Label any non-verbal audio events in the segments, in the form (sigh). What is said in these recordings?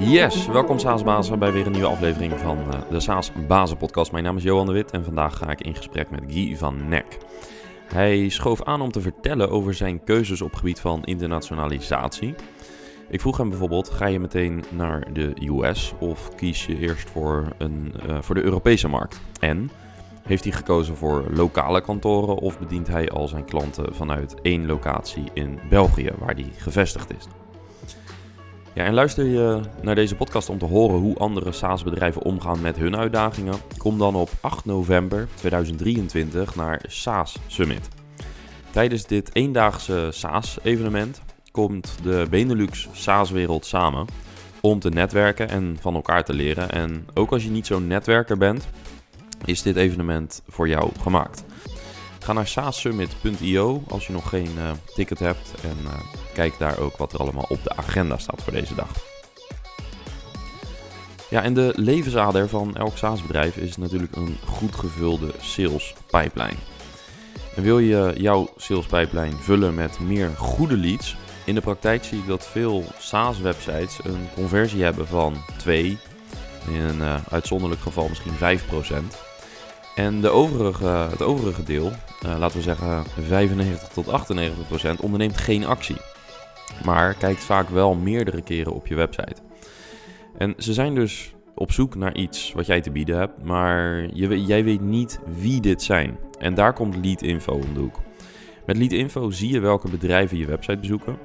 Yes, welkom SaaS-bazen bij weer een nieuwe aflevering van uh, de SaaS-bazen-podcast. Mijn naam is Johan de Wit en vandaag ga ik in gesprek met Guy van Nek. Hij schoof aan om te vertellen over zijn keuzes op gebied van internationalisatie. Ik vroeg hem bijvoorbeeld, ga je meteen naar de US of kies je eerst voor, een, uh, voor de Europese markt? En heeft hij gekozen voor lokale kantoren of bedient hij al zijn klanten vanuit één locatie in België waar hij gevestigd is? Ja, en luister je naar deze podcast om te horen hoe andere SaaS-bedrijven omgaan met hun uitdagingen? Kom dan op 8 november 2023 naar SaaS Summit. Tijdens dit eendaagse SaaS-evenement komt de Benelux SaaS-wereld samen om te netwerken en van elkaar te leren. En ook als je niet zo'n netwerker bent, is dit evenement voor jou gemaakt. Ga naar saassummit.io als je nog geen uh, ticket hebt en uh, kijk daar ook wat er allemaal op de agenda staat voor deze dag. Ja, en de levensader van elk SaaS-bedrijf is natuurlijk een goed gevulde sales pipeline. En wil je jouw sales pipeline vullen met meer goede leads? In de praktijk zie ik dat veel SaaS-websites een conversie hebben van 2, in een uh, uitzonderlijk geval misschien 5%. En de overige, het overige deel, uh, laten we zeggen 95 tot 98 procent, onderneemt geen actie. Maar kijkt vaak wel meerdere keren op je website. En ze zijn dus op zoek naar iets wat jij te bieden hebt, maar je, jij weet niet wie dit zijn. En daar komt Lead Info om de hoek. Met Lead Info zie je welke bedrijven je website bezoeken.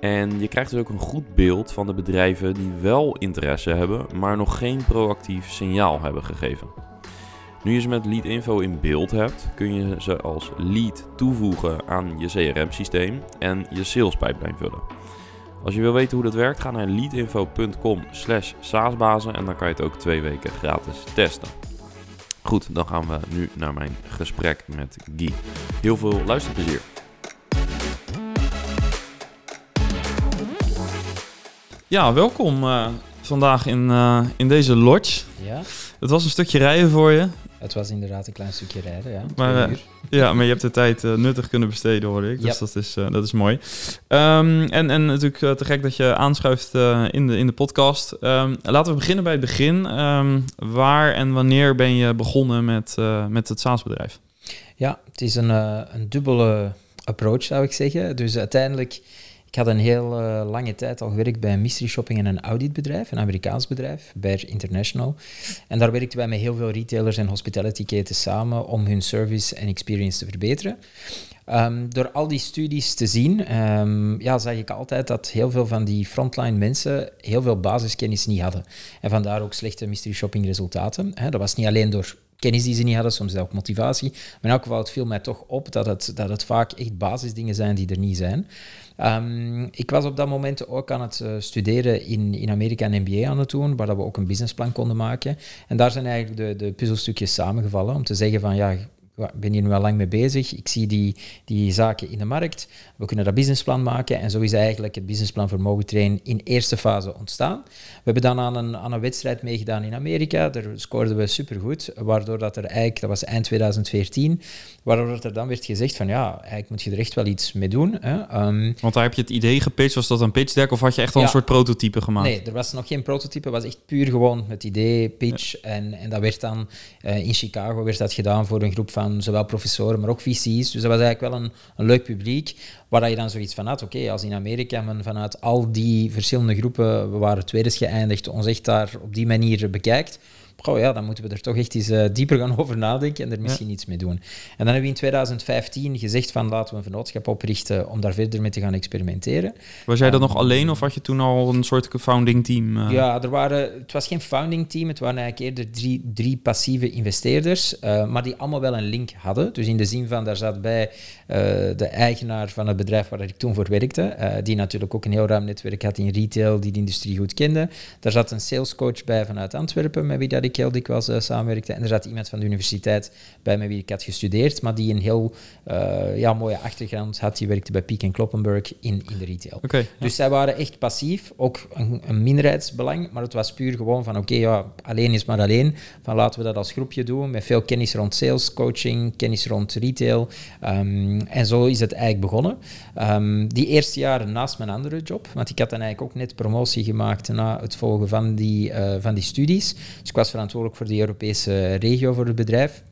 En je krijgt dus ook een goed beeld van de bedrijven die wel interesse hebben, maar nog geen proactief signaal hebben gegeven. Nu je ze met Lead Info in beeld hebt, kun je ze als lead toevoegen aan je CRM-systeem en je sales pipeline vullen. Als je wil weten hoe dat werkt, ga naar leadinfo.com slash saasbazen en dan kan je het ook twee weken gratis testen. Goed, dan gaan we nu naar mijn gesprek met Guy. Heel veel luisterplezier. Ja, welkom uh, vandaag in, uh, in deze lodge. Ja. Het was een stukje rijden voor je. Het was inderdaad een klein stukje rijden, ja. Maar, uh, ja, maar je hebt de tijd uh, nuttig kunnen besteden, hoor ik. Dus yep. dat, is, uh, dat is mooi. Um, en, en natuurlijk te gek dat je aanschuift in, de, in de podcast. Um, laten we beginnen bij het begin. Um, waar en wanneer ben je begonnen met, met het SaaS-bedrijf? Ja, het is een, een dubbele approach, zou ik zeggen. Dus uiteindelijk... Ik had een heel uh, lange tijd al gewerkt bij een mystery shopping en een auditbedrijf, een Amerikaans bedrijf, Bear International. En daar werkten wij met heel veel retailers en hospitality ketens samen om hun service en experience te verbeteren. Um, door al die studies te zien, um, ja, zag ik altijd dat heel veel van die frontline mensen heel veel basiskennis niet hadden. En vandaar ook slechte mystery shopping resultaten. Dat was niet alleen door kennis die ze niet hadden, soms ook motivatie. Maar in elk geval, het viel mij toch op dat het, dat het vaak echt basisdingen zijn die er niet zijn. Um, ik was op dat moment ook aan het uh, studeren in, in Amerika een MBA aan het doen, waar we ook een businessplan konden maken. En daar zijn eigenlijk de, de puzzelstukjes samengevallen om te zeggen van ja, ik ben hier nu al lang mee bezig. Ik zie die, die zaken in de markt. We kunnen dat businessplan maken. En zo is eigenlijk het businessplan voor in eerste fase ontstaan. We hebben dan aan een, aan een wedstrijd meegedaan in Amerika. Daar scoorden we supergoed. Waardoor dat er eigenlijk, dat was eind 2014, waardoor er dan werd gezegd van ja, eigenlijk moet je er echt wel iets mee doen. Hè. Um, Want daar heb je het idee gepitcht. Was dat een pitch deck of had je echt al ja, een soort prototype gemaakt? Nee, er was nog geen prototype. Het was echt puur gewoon het idee, pitch. Ja. En, en dat werd dan uh, in Chicago werd dat gedaan voor een groep van zowel professoren, maar ook VC's. Dus dat was eigenlijk wel een, een leuk publiek, waar je dan zoiets van had, oké, als in Amerika men vanuit al die verschillende groepen, we waren tweede geëindigd, ons echt daar op die manier bekijkt, oh ja, dan moeten we er toch echt eens uh, dieper gaan (laughs) over nadenken en er misschien ja. iets mee doen. En dan hebben we in 2015 gezegd van laten we een vennootschap oprichten om daar verder mee te gaan experimenteren. Was jij dat um, nog alleen of had je toen al een soort founding team? Uh? Ja, er waren, het was geen founding team, het waren eigenlijk eerder drie, drie passieve investeerders, uh, maar die allemaal wel een link hadden. Dus in de zin van, daar zat bij de eigenaar van het bedrijf waar ik toen voor werkte, die natuurlijk ook een heel ruim netwerk had in retail, die de industrie goed kende. Daar zat een salescoach bij vanuit Antwerpen, met wie dat ik ik heel dikwijls uh, samenwerkte. En er zat iemand van de universiteit bij me wie ik had gestudeerd, maar die een heel uh, ja, mooie achtergrond had. Die werkte bij Peek Kloppenburg in, in de retail. Okay, dus zij waren echt passief, ook een, een, minderheidsbelang, maar het was puur gewoon van oké, ja, alleen is maar alleen. Van laten we dat als groepje doen, met veel kennis rond sales, coaching, kennis rond retail. Um, en zo is het eigenlijk begonnen. Um, die eerste jaren naast mijn andere job, want ik had dan eigenlijk ook net promotie gemaakt na het volgen van die, uh, van die studies. Dus ik was verantwoordelijk voor de Europese regio voor het bedrijf.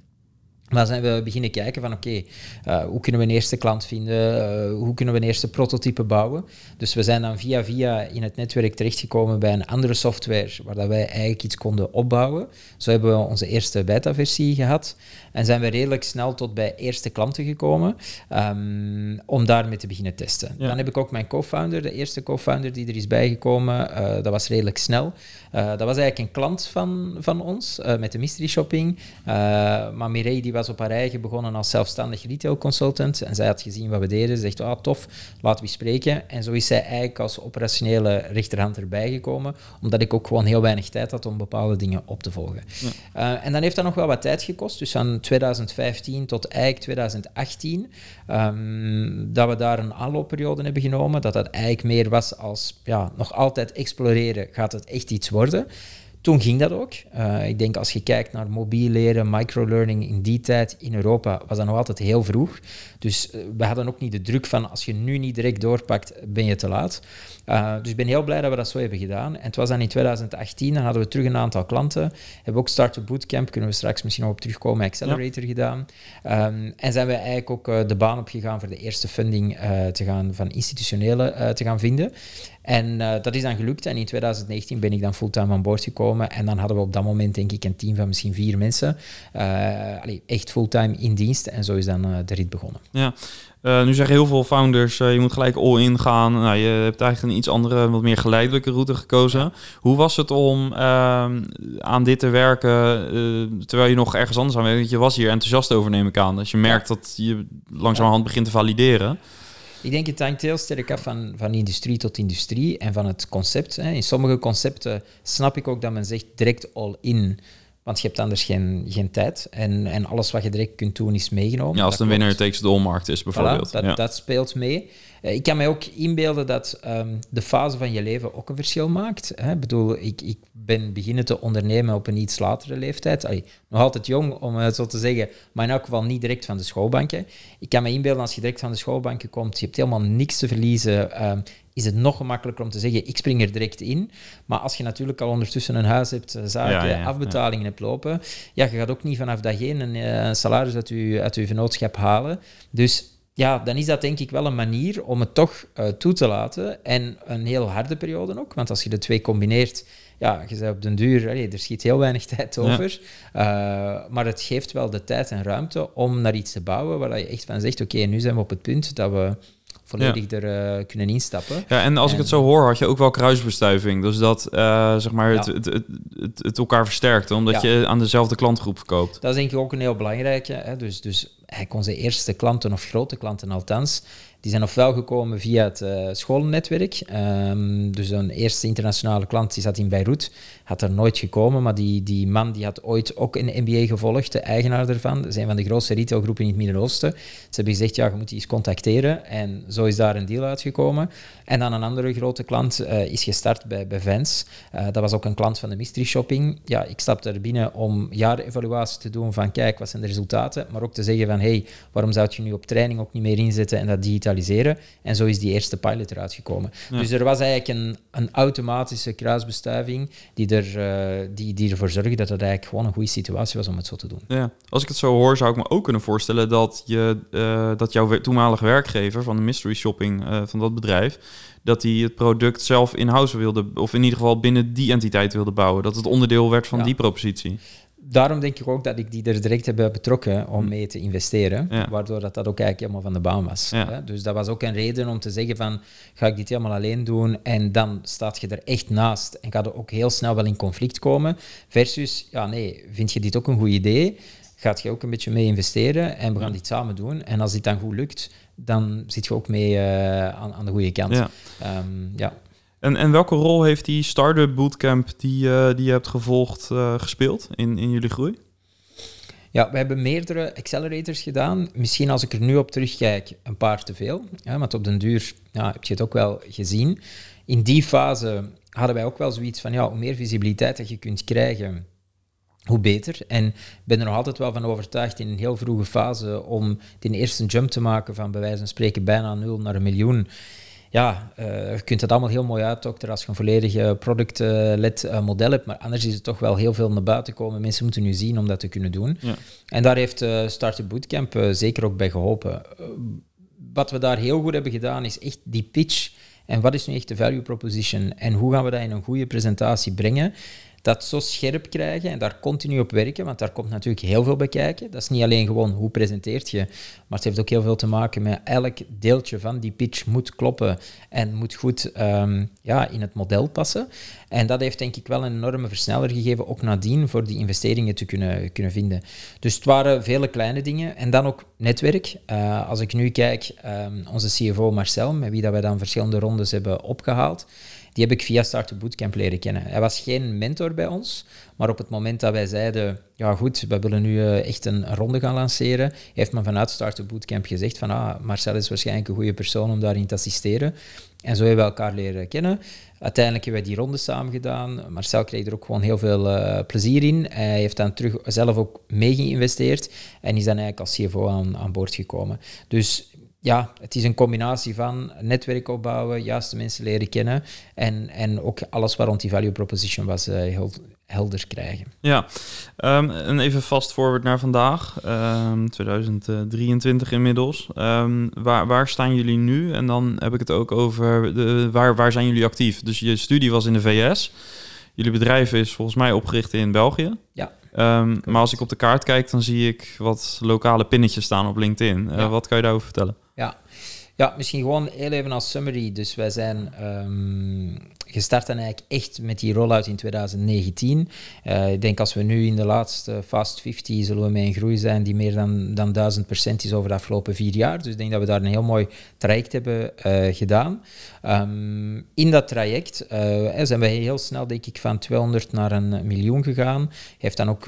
Maar zijn we beginnen kijken van oké, okay, uh, hoe kunnen we een eerste klant vinden? Uh, hoe kunnen we een eerste prototype bouwen? Dus we zijn dan via via in het netwerk terechtgekomen bij een andere software waar dat wij eigenlijk iets konden opbouwen. Zo hebben we onze eerste beta-versie gehad. En zijn we redelijk snel tot bij eerste klanten gekomen um, om daarmee te beginnen testen. Ja. Dan heb ik ook mijn co-founder, de eerste co-founder die er is bijgekomen. Uh, dat was redelijk snel. Dat was eigenlijk een klant van, van ons met de mystery shopping. maar Mireille die was op haar eigen begonnen als zelfstandig retail consultant. En zij had gezien wat we deden. Ze zegt, ah, tof, laten we spreken. En zo is zij eigenlijk als operationele rechterhand erbij gekomen. Omdat ik ook gewoon heel weinig tijd had om bepaalde dingen op te volgen. Ja. En dan heeft dat nog wel wat tijd gekost. Dus van 2015 tot eigenlijk 2018. Um, dat we daar een aanloopperiode hebben genomen. Dat dat eigenlijk meer was als ja, nog altijd exploreren. Gaat het echt iets worden? Toen ging dat ook. Uh, ik denk als je kijkt naar mobiel leren, microlearning in die tijd in Europa, was dat nog altijd heel vroeg. Dus uh, we hadden ook niet de druk van als je nu niet direct doorpakt, ben je te laat. Uh, dus ik ben heel blij dat we dat zo hebben gedaan. En het was dan in 2018, dan hadden we terug een aantal klanten. Hebben ook Startup Bootcamp, kunnen we straks misschien nog op terugkomen, Accelerator ja. gedaan. Um, en zijn we eigenlijk ook de baan opgegaan voor de eerste funding te gaan, van institutionele te gaan vinden. En uh, dat is dan gelukt. En in 2019 ben ik dan fulltime aan boord gekomen. En dan hadden we op dat moment denk ik een team van misschien vier mensen. Uh, allee, echt fulltime in dienst. En zo is dan uh, de rit begonnen. Ja. nu zeggen heel veel founders, je moet gelijk all-in gaan. Nou, je hebt eigenlijk een iets andere, wat meer geleidelijke route gekozen. Ja. Hoe was het om ehm, aan dit te werken, terwijl je nog ergens anders aan werkt? Je was hier enthousiast over, neem ik aan. Dus je merkt dat je langzamerhand begint te valideren. Ik denk het hangt heel sterk af van, van industrie tot industrie en van het concept. Hè. In sommige concepten snap ik ook dat men zegt direct all in. Want je hebt anders geen, geen tijd. En, en alles wat je direct kunt doen is meegenomen. Ja, als een winner takes the markt is bijvoorbeeld. Voilà, dat, ja. dat speelt mee. Uh, ik kan mij ook inbeelden dat um, de fase van je leven ook een verschil maakt. Hè. Ik bedoel, ik, ik ben beginnen te ondernemen op een iets latere leeftijd. Allee, nog altijd jong, om het zo te zeggen, maar in elk geval niet direct van de schoolbanken. Ik kan me inbeelden als je direct van de schoolbanken komt, je hebt helemaal niks te verliezen. Um, is het nog gemakkelijker om te zeggen, ik spring er direct in. Maar als je natuurlijk al ondertussen een huis hebt, zaken, ja, ja, afbetalingen hebt lopen, ja, je gaat ook niet vanaf dag één een, een salaris uit je, uit je vennootschap halen. Dus ja, dan is dat denk ik wel een manier om het toch uh, toe te laten. En een heel harde periode ook. Want als je de twee combineert, ja, je zei op den duur, allee, er schiet heel weinig (laughs) tijd over. Ja. Uh, maar het geeft wel de tijd en ruimte om naar iets te bouwen waar je echt van zegt, oké, okay, nu zijn we op het punt dat we volledig ja. er uh, kunnen instappen. Ja, en als en, ik het zo hoor, had je ook wel kruisbestuiving. Dus dat uh, zeg maar ja. het, het, het, het, elkaar versterkt, omdat ja. je aan dezelfde klantgroep verkoopt. Dat is denk ik ook een heel belangrijke. Hè? Dus, dus eigenlijk onze eerste klanten, of grote klanten althans, die zijn ofwel gekomen via het uh, scholennetwerk. Um, dus een eerste internationale klant die zat in Beirut, had er nooit gekomen, maar die, die man die had ooit ook een MBA gevolgd, de eigenaar ervan. Dat is een van de grootste retailgroepen in het Midden-Oosten. Ze hebben gezegd, ja, je moet die eens contacteren. En zo is daar een deal uitgekomen. En dan een andere grote klant uh, is gestart bij, bij Vans. Uh, dat was ook een klant van de Mystery Shopping. Ja, ik stapte er binnen om jaarevaluatie te doen van, kijk, wat zijn de resultaten? Maar ook te zeggen van, hey, waarom zou je nu op training ook niet meer inzetten en dat digitaliseren? En zo is die eerste pilot eruit gekomen. Ja. Dus er was eigenlijk een, een automatische kruisbestuiving die, er, uh, die, die ervoor zorgde dat het eigenlijk gewoon een goede situatie was om het zo te doen. Ja, als ik het zo hoor, zou ik me ook kunnen voorstellen dat, je, uh, dat jouw toenmalige werkgever van de mystery shopping uh, van dat bedrijf, dat hij het product zelf in-house wilde, of in ieder geval binnen die entiteit wilde bouwen. Dat het onderdeel werd van ja. die propositie daarom denk ik ook dat ik die er direct heb betrokken om mee te investeren. Ja. Waardoor dat, dat ook eigenlijk helemaal van de baan was. Ja. Dus dat was ook een reden om te zeggen van, ga ik dit helemaal alleen doen? En dan staat je er echt naast en gaat er ook heel snel wel in conflict komen. Versus, ja nee, vind je dit ook een goed idee? Gaat je ook een beetje mee investeren en we gaan dit samen doen. En als dit dan goed lukt, dan zit je ook mee uh, aan, aan, de goede kant. Ja. Um, ja. En, en welke rol heeft die Startup Bootcamp die, uh, die je hebt gevolgd uh, gespeeld in, in jullie groei? Ja, we hebben meerdere accelerators gedaan. Misschien als ik er nu op terugkijk, een paar te veel. Ja, want op den duur ja, heb je het ook wel gezien. In die fase hadden wij ook wel zoiets van, ja, hoe meer visibiliteit dat je kunt krijgen, hoe beter. En ik ben er nog altijd wel van overtuigd in een heel vroege fase om die eerste jump te maken van bij wijze van spreken bijna nul naar een miljoen ja, uh, je kunt het allemaal heel mooi uitdokteren als je een volledig product-led uh, model hebt, maar anders is het toch wel heel veel naar buiten komen. Mensen moeten nu zien om dat te kunnen doen. Ja. En daar heeft uh, Startup Bootcamp zeker ook bij geholpen. wat we daar heel goed hebben gedaan, is echt die pitch. En wat is nu echt de value proposition? En hoe gaan we dat in een goede presentatie brengen? Dat zo scherp krijgen en daar continu op werken, want daar komt natuurlijk heel veel bij kijken. Dat is niet alleen gewoon hoe presenteert je, maar het heeft ook heel veel te maken met elk deeltje van die pitch moet kloppen en moet goed ehm, ja, in het model passen. En dat heeft denk ik wel een enorme versneller gegeven, ook nadien, voor die investeringen te kunnen, kunnen vinden. Dus het waren vele kleine dingen. En dan ook netwerk. Uh, als ik nu kijk, um, onze CFO Marcel, met wie dat wij dan verschillende rondes hebben opgehaald, die heb ik via Startup Bootcamp leren kennen. Hij was geen mentor bij ons, maar op het moment dat wij zeiden, ja goed, we willen nu uh, echt een ronde gaan lanceren, heeft men vanuit Startup Bootcamp gezegd van, ah, Marcel is waarschijnlijk een goede persoon om daarin te assisteren. En zo hebben we elkaar leren kennen. Uiteindelijk hebben wij die ronde samen gedaan. Marcel kreeg er ook gewoon heel veel uh, plezier in. Hij heeft dan terug zelf ook mee geïnvesteerd en is dan eigenlijk als CFO aan, aan boord gekomen. Dus ja, het is een combinatie van netwerk opbouwen, juiste mensen leren kennen en, en ook alles wat rond die value proposition was uh, heel helder krijgen. Ja, um, en even vast forward naar vandaag, um, ehm, 2023 inmiddels. Um, waar, waar staan jullie nu? En dan heb ik het ook over de, waar, waar zijn jullie actief? Dus je studie was in de VS. Jullie bedrijf is volgens mij opgericht in België. Ja. maar als ik op de kaart kijk, dan zie ik wat lokale pinnetjes staan op LinkedIn. Uh, Wat kan je daarover vertellen? Ja. ja, misschien gewoon heel even als summary. Dus wij zijn gestart dan eigenlijk echt met die rollout in 2019. Uh, ik denk als we nu in de laatste Fast 50 zullen we met een groei zijn die meer dan, dan 1000% is over de afgelopen vier jaar. Dus ik denk dat we daar een heel mooi traject hebben uh, gedaan. Um, in dat traject uh, zijn we heel snel, denk ik, van 200 naar een miljoen gegaan. Heeft dan ook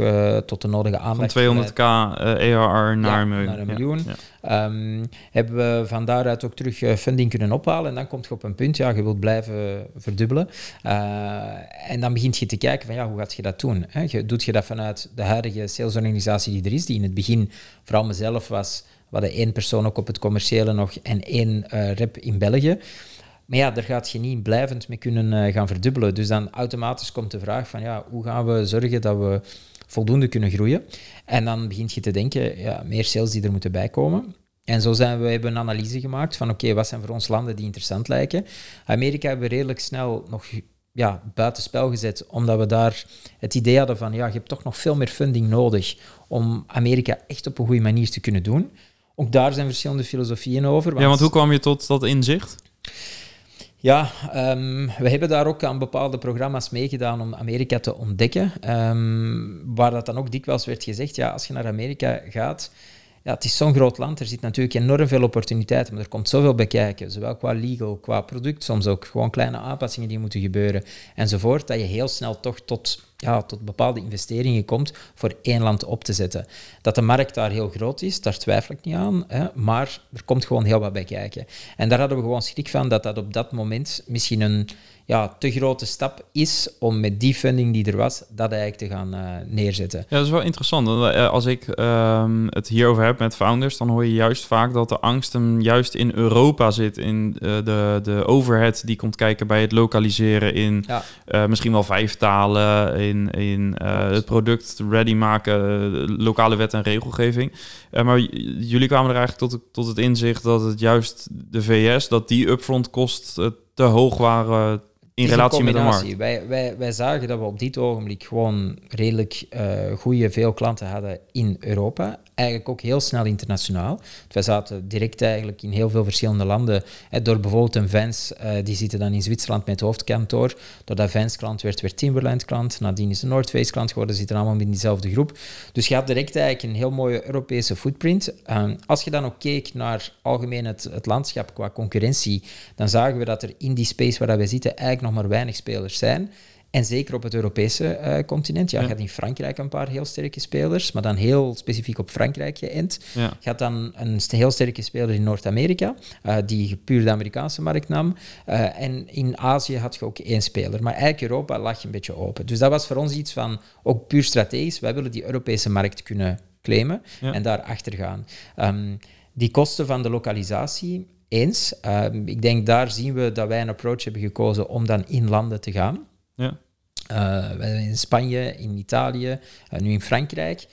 tot de nodige aandacht... Van 200k ERR naar, ja, naar, een miljoen. Ja. Um, hebben we van daaruit ook terug funding kunnen ophalen. En dan komt je op een punt, ja, je wilt blijven verdubbelen uh, en dan begint je te kijken van ja, hoe gaat je dat doen? Hè? Je, doet je dat vanuit de huidige salesorganisatie die er is, die in het begin vooral mezelf was, we hadden één persoon ook op het commerciële nog en één uh, rep in België. Maar ja, daar gaat je niet blijvend mee kunnen uh, gaan verdubbelen. Dus dan automatisch komt de vraag van ja, hoe gaan we zorgen dat we voldoende kunnen groeien? En dan begint je te denken, ja, meer sales die er moeten bijkomen. En zo zijn we, hebben een analyse gemaakt van oké, wat zijn voor ons landen die interessant lijken. Amerika hebben we redelijk snel nog ja, buitenspel gezet, omdat we daar het idee hadden van ja, je hebt toch nog veel meer funding nodig om Amerika echt op een goede manier te kunnen doen. Ook daar zijn verschillende filosofieën over. Want ja, want hoe kwam je tot dat inzicht? Ja, um, we hebben daar ook aan bepaalde programma's meegedaan om Amerika te ontdekken. Um, waar dat dan ook dikwijls werd gezegd, ja, als je naar Amerika gaat, ja, het is zo'n groot land, er zit natuurlijk enorm veel opportuniteiten, maar er komt zoveel bij kijken, zowel qua legal, qua product, soms ook gewoon kleine aanpassingen die moeten gebeuren enzovoort, dat je heel snel toch tot, ja, tot bepaalde investeringen komt voor één land op te zetten. Dat de markt daar heel groot is, daar twijfel ik niet aan, hè, maar er komt gewoon heel wat bij kijken. En daar hadden we gewoon schrik van dat dat op dat moment misschien een ja, te grote stap is om met die funding die er was, dat eigenlijk te gaan uh, neerzetten. Ja, dat is wel interessant. Eh, als ik uh, het hierover heb met founders, dan hoor je juist vaak dat de angst hem juist in Europa zit. In uh, de, de overhead die komt kijken bij het lokaliseren in ja. misschien wel vijf talen, in, in het product ready maken, lokale wet en regelgeving. maar jullie kwamen er eigenlijk tot, tot het inzicht dat het juist de VS, dat die upfront kost te hoog waren in relatie met de markt. Wij, wij, wij zagen dat we op dit ogenblik gewoon redelijk uh, goede veel klanten hadden in Europa. Eigenlijk ook heel snel internationaal. Wij zaten direct eigenlijk in heel veel verschillende landen. door bijvoorbeeld een Vans, uh, die zitten dan in Zwitserland met het hoofdkantoor. Door dat Vans klant werd, werd Timberland klant. Nadien is de North Face klant geworden, zitten allemaal in diezelfde groep. Dus je had direct eigenlijk een heel mooie Europese footprint. Uh, als je dan ook keek naar algemeen het, het landschap qua concurrentie, dan zagen we dat er in die space waar wij zitten eigenlijk nog maar weinig spelers zijn. En zeker op het Europese uh, continent. Ja, je had in Frankrijk een paar heel sterke spelers, maar dan heel specifiek op Frankrijk geënt. Ja. Je had dan een heel sterke speler in Noord-Amerika, uh, die puur de Amerikaanse markt nam. Uh, en in Azië had je ook één speler. Maar eigenlijk Europa lag een beetje open. Dus dat was voor ons iets van, ook puur strategisch, wij willen die Europese markt kunnen claimen ja. en daarachter gaan. Um, die kosten van de lokalisatie, eens. Um, ik denk daar zien we dat wij een approach hebben gekozen om dan in landen te gaan. Ja. Uh, in Spanje, in Italië, uh, nu in Frankrijk.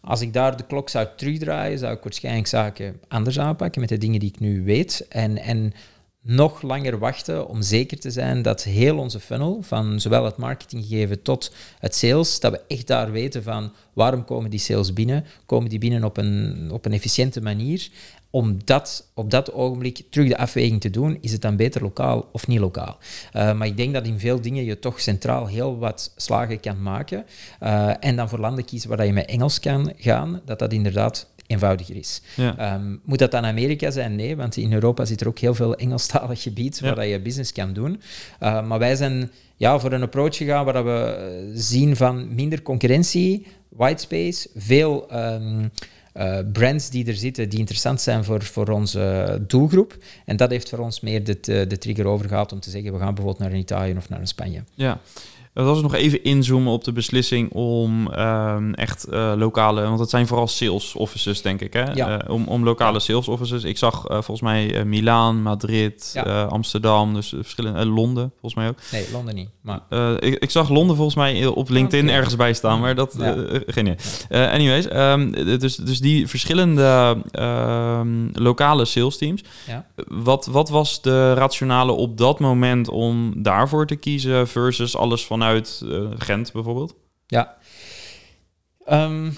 Als ik daar de klok zou terugdraaien, zou ik waarschijnlijk zaken anders aanpakken met de dingen die ik nu weet. En, en nog langer wachten om zeker te zijn dat heel onze funnel, van zowel het marketinggegeven tot het sales, dat we echt daar weten van waarom komen die sales binnen? Komen die binnen op een, op een efficiënte manier? Om dat op dat ogenblik terug de afweging te doen, is het dan beter lokaal of niet lokaal? Uh, maar ik denk dat in veel dingen je toch centraal heel wat slagen kan maken. Uh, en dan voor landen kiezen waar je met Engels kan gaan, dat dat inderdaad eenvoudiger is. Ja. Um, moet dat dan Amerika zijn? Nee, want in Europa zit er ook heel veel Engelstalig gebied waar dat je business kan doen. Uh, maar wij zijn ja, voor een approach gegaan waar we zien van minder concurrentie, whitespace, veel... Um, uh, brands die er zitten die interessant zijn voor, voor onze doelgroep. En dat heeft voor ons meer de, de trigger overgehaald om te zeggen, we gaan bijvoorbeeld naar Italië of naar een Spanje. Ja, als we nog even inzoomen op de beslissing om um, echt uh, lokale, want het zijn vooral sales offices, denk ik, hè? Ja. Uh, om, om lokale sales offices. Ik zag uh, volgens mij Milaan, Madrid, ja. Amsterdam, dus verschillende, Londen volgens mij ook. Nee, Londen niet. Maar... Ik, ik, zag Londen volgens mij op LinkedIn okay. ergens bij staan, maar dat ja. geen idee. anyways, um, dus, dus die verschillende um, lokale sales teams. Ja. Wat, wat was de rationale op dat moment om daarvoor te kiezen versus alles van vanuit uh, Gent bijvoorbeeld? Ja. Um,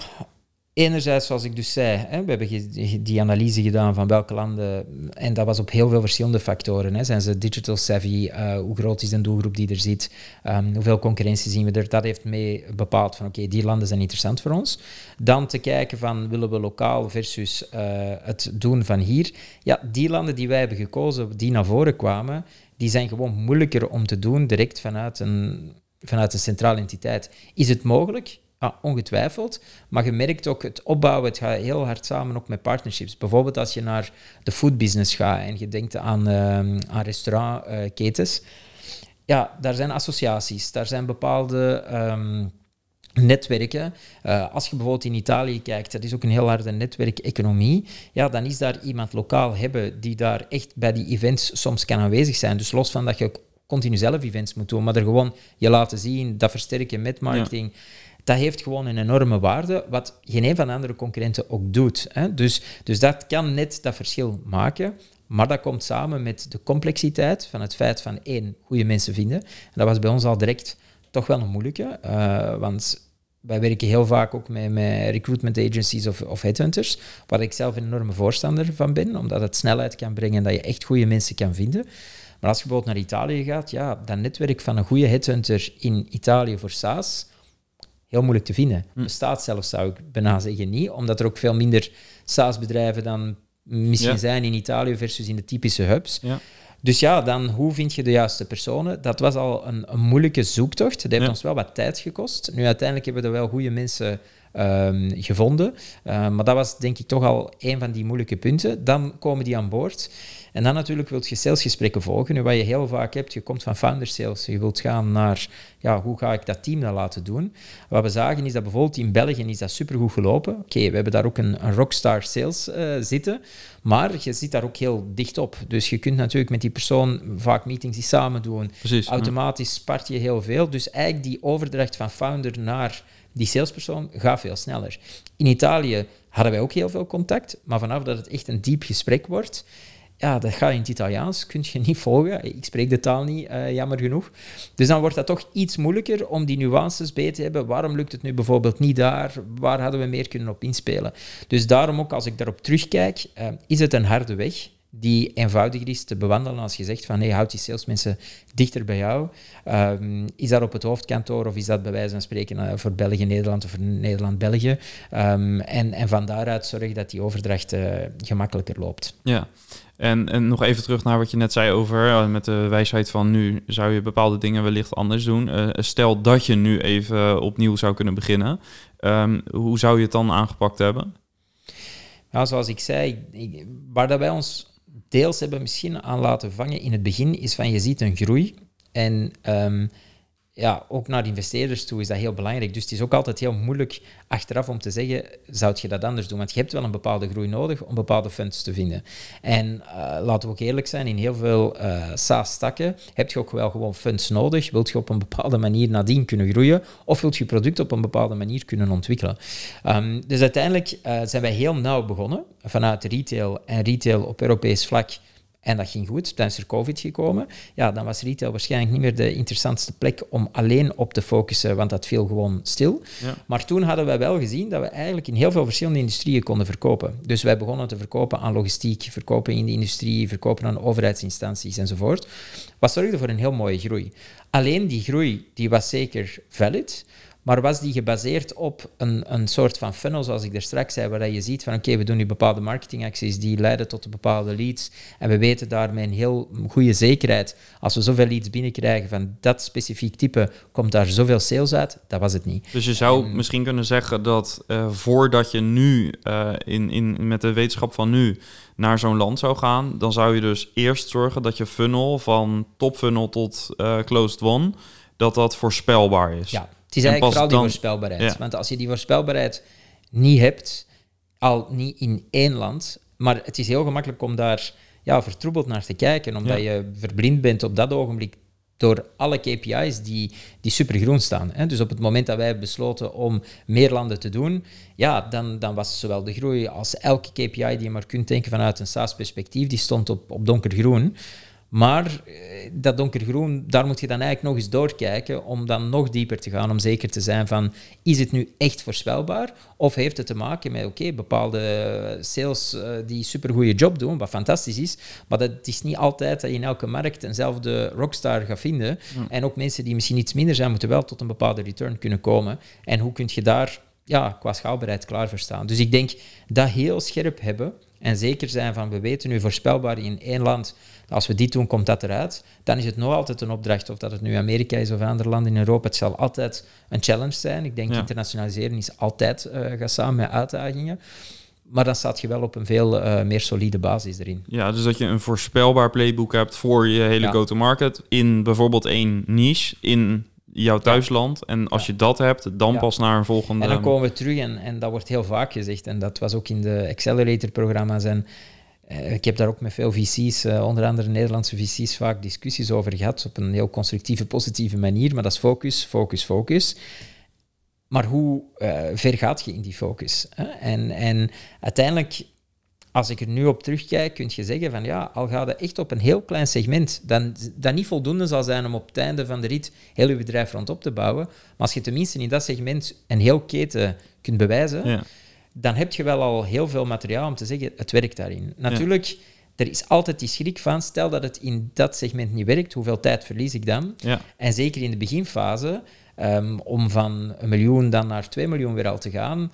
enerzijds, zoals ik dus zei, hè, we hebben die analyse gedaan van welke landen, en dat was op heel veel verschillende factoren. Hè. Zijn ze digital savvy? Uh, hoe groot is de doelgroep die er zit? Um, hoeveel concurrentie zien we er? Dat heeft mee bepaald van oké, die landen zijn interessant voor ons. Dan te kijken van willen we lokaal versus uh, het doen van hier. Ja, die landen die wij hebben gekozen, die naar voren kwamen, die zijn gewoon moeilijker om te doen direct vanuit een vanuit een centrale entiteit. Is het mogelijk? Ja, ongetwijfeld. Maar je merkt ook het opbouwen, het gaat heel hard samen ook met partnerships. Bijvoorbeeld als je naar de foodbusiness gaat en je denkt aan, aan restaurantketens. ja, daar zijn associaties, daar zijn bepaalde um, netwerken. Uh, als je bijvoorbeeld in Italië kijkt, dat is ook een heel harde netwerkeconomie. Ja, dan is daar iemand lokaal hebben die daar echt bij die events soms kan aanwezig zijn. Dus los van dat je continu zelf events moet doen, maar er gewoon je laten zien, dat versterken met marketing. Dat heeft gewoon een enorme waarde, wat geen een van de andere concurrenten ook doet. Hè? Dus, dus dat kan net dat verschil maken. Maar dat komt samen met de complexiteit van het feit van één, goede mensen vinden. En dat was bij ons al direct toch wel een moeilijke, uh, want wij werken heel vaak ook met, met recruitment agencies of, of headhunters, waar ik zelf een enorme voorstander van ben, omdat het snelheid kan brengen en dat je echt goede mensen kan vinden. Maar als je bijvoorbeeld naar Italië gaat, ja, dat netwerk van een goede headhunter in Italië voor SaaS, heel moeilijk te vinden. Hm. Bestaat zelfs, zou ik bijna zeggen, niet, omdat er ook veel minder SaaS-bedrijven dan misschien zijn in Italië versus in de typische hubs. Ja. Dus ja, dan hoe vind je de juiste personen? Dat was al een, een moeilijke zoektocht. Dat heeft ons wel wat tijd gekost. Nu, uiteindelijk hebben we er wel goede mensen um, gevonden. Uh, maar dat was denk ik toch al een van die moeilijke punten. Dan komen die aan boord. En dan natuurlijk wil je salesgesprekken volgen. Nu, wat je heel vaak hebt, je komt van founder sales. Je wilt gaan naar, ja, hoe ga ik dat team dan laten doen? Wat we zagen is dat bijvoorbeeld in België is dat supergoed gelopen. Oké, we hebben daar ook een, een rockstar sales uh, zitten. Maar je zit daar ook heel dicht op. Dus je kunt natuurlijk met die persoon vaak meetings die samen doen. Precies, Automatisch spart je heel veel. Dus eigenlijk die overdracht van founder naar die salespersoon gaat veel sneller. In Italië hadden wij ook heel veel contact, maar vanaf dat het echt een diep gesprek wordt, ja, dat gaat in het Italiaans, kun je niet volgen. Ik spreek de taal niet, uh, jammer genoeg. Dus dan wordt dat toch iets moeilijker om die nuances bij te hebben. Waarom lukt het nu bijvoorbeeld niet daar? Waar hadden we meer kunnen op inspelen? Dus daarom ook, als ik daarop terugkijk, uh, is het een harde weg die eenvoudiger is te bewandelen als je zegt van nee, houd die salesmensen dichter bij jou. Um, is dat op het hoofdkantoor of is dat bij wijze van spreken uh, voor België, Nederland of voor Nederland, België? Um, en, en van daaruit zorg dat die overdracht gemakkelijker loopt. Ja, en, en nog even terug naar wat je net zei over uh, met de wijsheid van nu zou je bepaalde dingen wellicht anders doen. Uh, stel dat je nu even opnieuw zou kunnen beginnen. Um, hoe zou je het dan aangepakt hebben? Ja, zoals ik zei, waar dat wij ons deels hebben misschien aan laten vangen in het begin, is van je ziet een groei. En um, ja, ook naar investeerders toe is dat heel belangrijk. Dus het is ook altijd heel moeilijk achteraf om te zeggen, zou je dat anders doen? Want je hebt wel een bepaalde groei nodig om bepaalde funds te vinden. En uh, laten we ook eerlijk zijn, in heel veel uh, SaaS-takken heb je ook wel gewoon funds nodig. Wilt je op een bepaalde manier nadien kunnen groeien of wilt je product op een bepaalde manier kunnen ontwikkelen? Um, dus uiteindelijk uh, zijn wij heel nauw begonnen vanuit retail en retail op Europees vlak en dat ging goed. Tijdens er COVID gekomen. Ja, dan was retail waarschijnlijk niet meer de interessantste plek om alleen op te focussen, want dat viel gewoon stil. Ja. Maar toen hadden wij wel gezien dat we eigenlijk in heel veel verschillende industrieën konden verkopen. Dus wij begonnen te verkopen aan logistiek, verkopen in de industrie, verkopen aan overheidsinstanties enzovoort. Wat zorgde voor een heel mooie groei. Alleen die groei die was zeker valid. Maar was die gebaseerd op een, een soort van funnel, zoals ik er straks zei, waar je ziet van oké, we doen nu bepaalde marketingacties die leiden tot bepaalde leads en we weten daarmee een heel goede zekerheid, als we zoveel leads binnenkrijgen van dat specifiek type, komt daar zoveel sales uit, dat was het niet. Dus je zou en, misschien kunnen zeggen dat uh, voordat je nu uh, in, in, met de wetenschap van nu naar zo'n land zou gaan, dan zou je dus eerst zorgen dat je funnel van top funnel tot uh, closed won, dat dat voorspelbaar is. Ja, het is eigenlijk vooral die dan, voorspelbaarheid. Ja. Want als je die voorspelbaarheid niet hebt, al niet in één land, maar het is heel gemakkelijk om daar ja, vertroebeld naar te kijken, omdat ja. je verblind bent op dat ogenblik door alle KPI's die, die supergroen staan. Hè. Dus op het moment dat wij besloten om meer landen te doen, ja, dan, dan was zowel de groei als elke KPI die je maar kunt denken vanuit een SaaS-perspectief, die stond op, op donkergroen. Maar dat donkergroen, daar moet je dan eigenlijk nog eens doorkijken om dan nog dieper te gaan, om zeker te zijn van, is het nu echt voorspelbaar? Of heeft het te maken met, oké, okay, bepaalde sales uh, die supergoeie job doen, wat fantastisch is, maar dat is niet altijd dat je in elke markt eenzelfde rockstar gaat vinden. Mm. En ook mensen die misschien iets minder zijn, moeten wel tot een bepaalde return kunnen komen. En hoe kun je daar ja, qua schaalbaarheid klaar voor staan? Dus ik denk dat heel scherp hebben en zeker zijn van, we weten nu voorspelbaar in één land als we dit doen, komt dat eruit. Dan is het nog altijd een opdracht, of dat het nu Amerika is of andere landen in Europa. Het zal altijd een challenge zijn. Ik denk ja. internationaliseren is altijd uh, gaat samen met uitdagingen. Maar dan staat je wel op een veel uh, meer solide basis erin. Ja, dus dat je een voorspelbaar playbook hebt voor je hele ja. go-to-market in bijvoorbeeld één niche in jouw thuisland. En als je dat hebt, dan pas naar een volgende... En dan komen we terug, en, en dat wordt heel vaak gezegd, en dat was ook in de Accelerator-programma's en uh, ik heb daar ook met veel VC's, uh, onder andere Nederlandse VC's, vaak discussies over gehad op een heel constructieve, positieve manier. Maar dat is focus, focus, focus. Maar hoe uh, ver gaat je in die focus? Hè? En, en uiteindelijk, als ik er nu op terugkijk, kun je zeggen van ja, al gaat het echt op een heel klein segment, dan, dat niet voldoende zal zijn om op het einde van de rit heel je bedrijf rondop te bouwen. Maar als je tenminste in dat segment een heel keten kunt bewijzen, ja dan heb je wel al heel veel materiaal om te zeggen, het werkt daarin. Natuurlijk, ja. er is altijd die schrik van, stel dat het in dat segment niet werkt, hoeveel tijd verlies ik dan? Ja. En zeker in de beginfase, um, om van een miljoen dan naar twee miljoen weer al te gaan,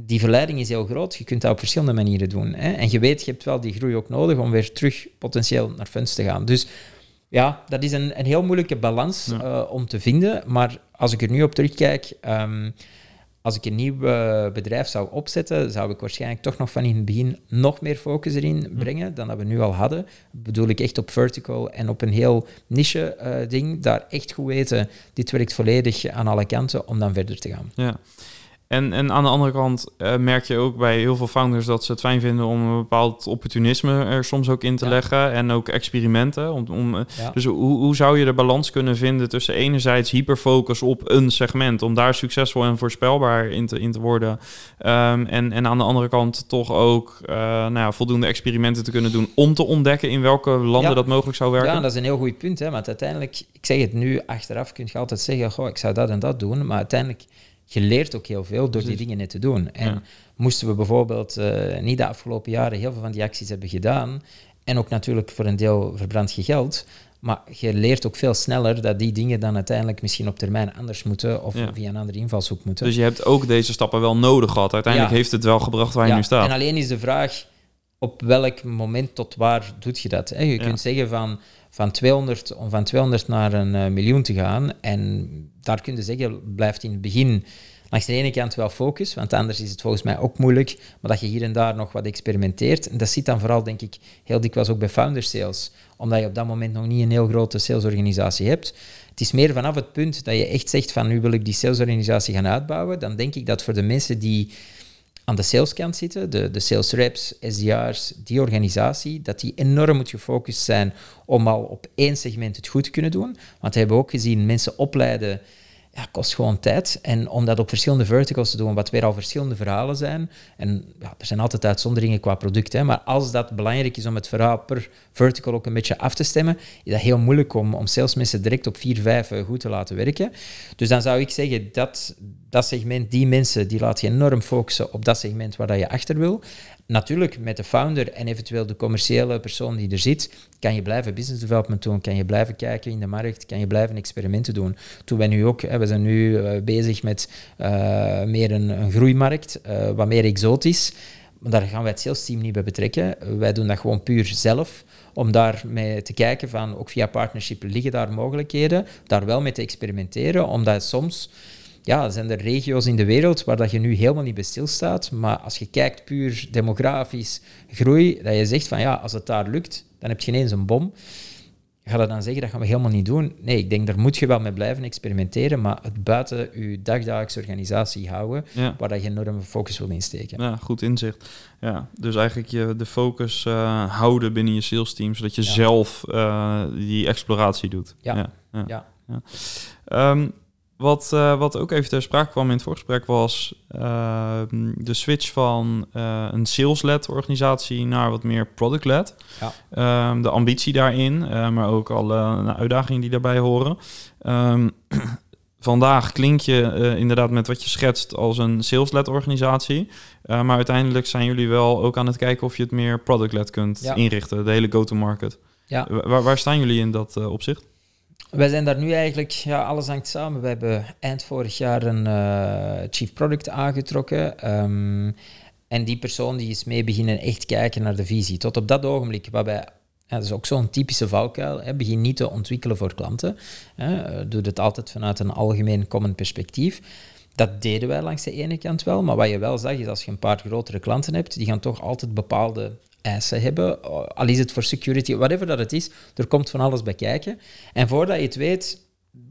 die verleiding is heel groot. Je kunt dat op verschillende manieren doen. Hè? En je weet, je hebt wel die groei ook nodig om weer terug potentieel naar funds te gaan. Dus ja, dat is een, een heel moeilijke balans ja. uh, om te vinden. Maar als ik er nu op terugkijk... Um, als ik een nieuw uh, bedrijf zou opzetten, zou ik waarschijnlijk toch nog van in het begin nog meer focus erin brengen dan dat we nu al hadden. Bedoel ik echt op vertical en op een heel niche uh, ding. Daar echt goed weten, dit werkt volledig aan alle kanten om dan verder te gaan. Ja. En, en aan de andere kant uh, merk je ook bij heel veel founders dat ze het fijn vinden om een bepaald opportunisme er soms ook in te leggen. En ook experimenten. Om, om, ja. Dus hoe, hoe zou je de balans kunnen vinden tussen enerzijds hyperfocus op een segment, om daar succesvol en voorspelbaar in te, in te worden. Um, en, en aan de andere kant toch ook uh, nou ja, voldoende experimenten te kunnen doen om te ontdekken in welke landen dat mogelijk zou werken. Ja, dat is een heel goed punt. Hè, want uiteindelijk, ik zeg het nu achteraf, kun je altijd zeggen, goh, ik zou dat en dat doen. Maar uiteindelijk je leert ook heel veel door die dingen net te doen. En moesten we bijvoorbeeld uh, niet de afgelopen jaren heel veel van die acties hebben gedaan, en ook natuurlijk voor een deel verbrand je geld, maar je leert ook veel sneller dat die dingen dan uiteindelijk misschien op termijn anders moeten of via een andere invalshoek moeten. Dus je hebt ook deze stappen wel nodig gehad. Uiteindelijk heeft het wel gebracht waar je nu staat. En alleen is de vraag, op welk moment tot waar doet je dat? Hè? Je kunt zeggen van van 200, om van 200 naar een uh, miljoen te gaan. En daar kun je zeggen, blijft in het begin langs de ene kant wel focus, want anders is het volgens mij ook moeilijk, maar dat je hier en daar nog wat experimenteert. En dat zit dan vooral, denk ik, heel dikwijls ook bij founder sales, omdat je op dat moment nog niet een heel grote salesorganisatie hebt. Het is meer vanaf het punt dat je echt zegt van nu wil ik die salesorganisatie gaan uitbouwen, dan denk ik dat voor de mensen die aan de saleskant zitten, de, de sales reps, SDR's, die organisatie, dat die enorm moet gefocust zijn om al op één segment het goed te kunnen doen. Want we hebben ook gezien, mensen opleiden ja, kost gewoon tijd. En om dat op verschillende verticals te doen, wat weer al verschillende verhalen zijn. En ja, er zijn altijd uitzonderingen qua product. Hè, maar als dat belangrijk is om het verhaal per vertical ook een beetje af te stemmen, is dat heel moeilijk om, om salesmensen direct op 4, 5 eh, goed te laten werken. Dus dan zou ik zeggen, dat, dat segment, die mensen, die laat je enorm focussen op dat segment waar dat je achter wil natuurlijk, met de founder en eventueel de commerciële persoon die er zit, kan je blijven business development doen, kan je blijven kijken in de markt, kan je blijven experimenten doen. Toen wij nu ook, we zijn nu uh, bezig met uh, meer een, een groeimarkt, uh, wat meer exotisch. Maar daar gaan wij het sales team niet bij betrekken. Wij doen dat gewoon puur zelf, om daarmee te kijken van, ook via partnership liggen daar mogelijkheden, daar wel mee te experimenteren, omdat soms ja, zijn er regio's in de wereld waar dat je nu helemaal niet bij stilstaat. Maar als je kijkt puur demografisch groei, dat je zegt van ja, als het daar lukt, dan heb je ineens een bom. Ga dat dan zeggen, dat gaan we helemaal niet doen? Nee, ik denk, daar moet je wel mee blijven experimenteren, maar het buiten je dagdagelijkse organisatie houden, waar dat je enorme focus wil insteken. Ja, goed inzicht. Ja, dus eigenlijk je de focus uh, houden binnen je sales team, zodat je zelf uh, die exploratie doet. Ja, ja. ja. Um, wat, uh, wat ook even ter sprake kwam in het voorgesprek was uh, de switch van uh, een sales-led organisatie naar wat meer product-led. Ja. Um, de ambitie daarin, maar ook alle uitdagingen die daarbij horen. Um, (clears throat) vandaag klink je inderdaad met wat je schetst als een sales-led organisatie. maar uiteindelijk zijn jullie wel ook aan het kijken of je het meer product-led kunt ja. inrichten, de hele go-to-market. Ja. Waar, waar staan jullie in dat opzicht? Wij zijn daar nu eigenlijk, ja, alles hangt samen. We hebben eind vorig jaar een uh, chief product aangetrokken. Um, en die persoon die is mee beginnen echt kijken naar de visie. Tot op dat ogenblik, waarbij ja, dat is ook zo'n typische valkuil. Hè. Begin niet te ontwikkelen voor klanten. Hè. Doe het altijd vanuit een algemeen common perspectief. Dat deden wij langs de ene kant wel, maar wat je wel zag is als je een paar grotere klanten hebt, die gaan toch altijd bepaalde eisen hebben. Al is het voor security, whatever dat het is, er komt van alles bij kijken. En voordat je het weet,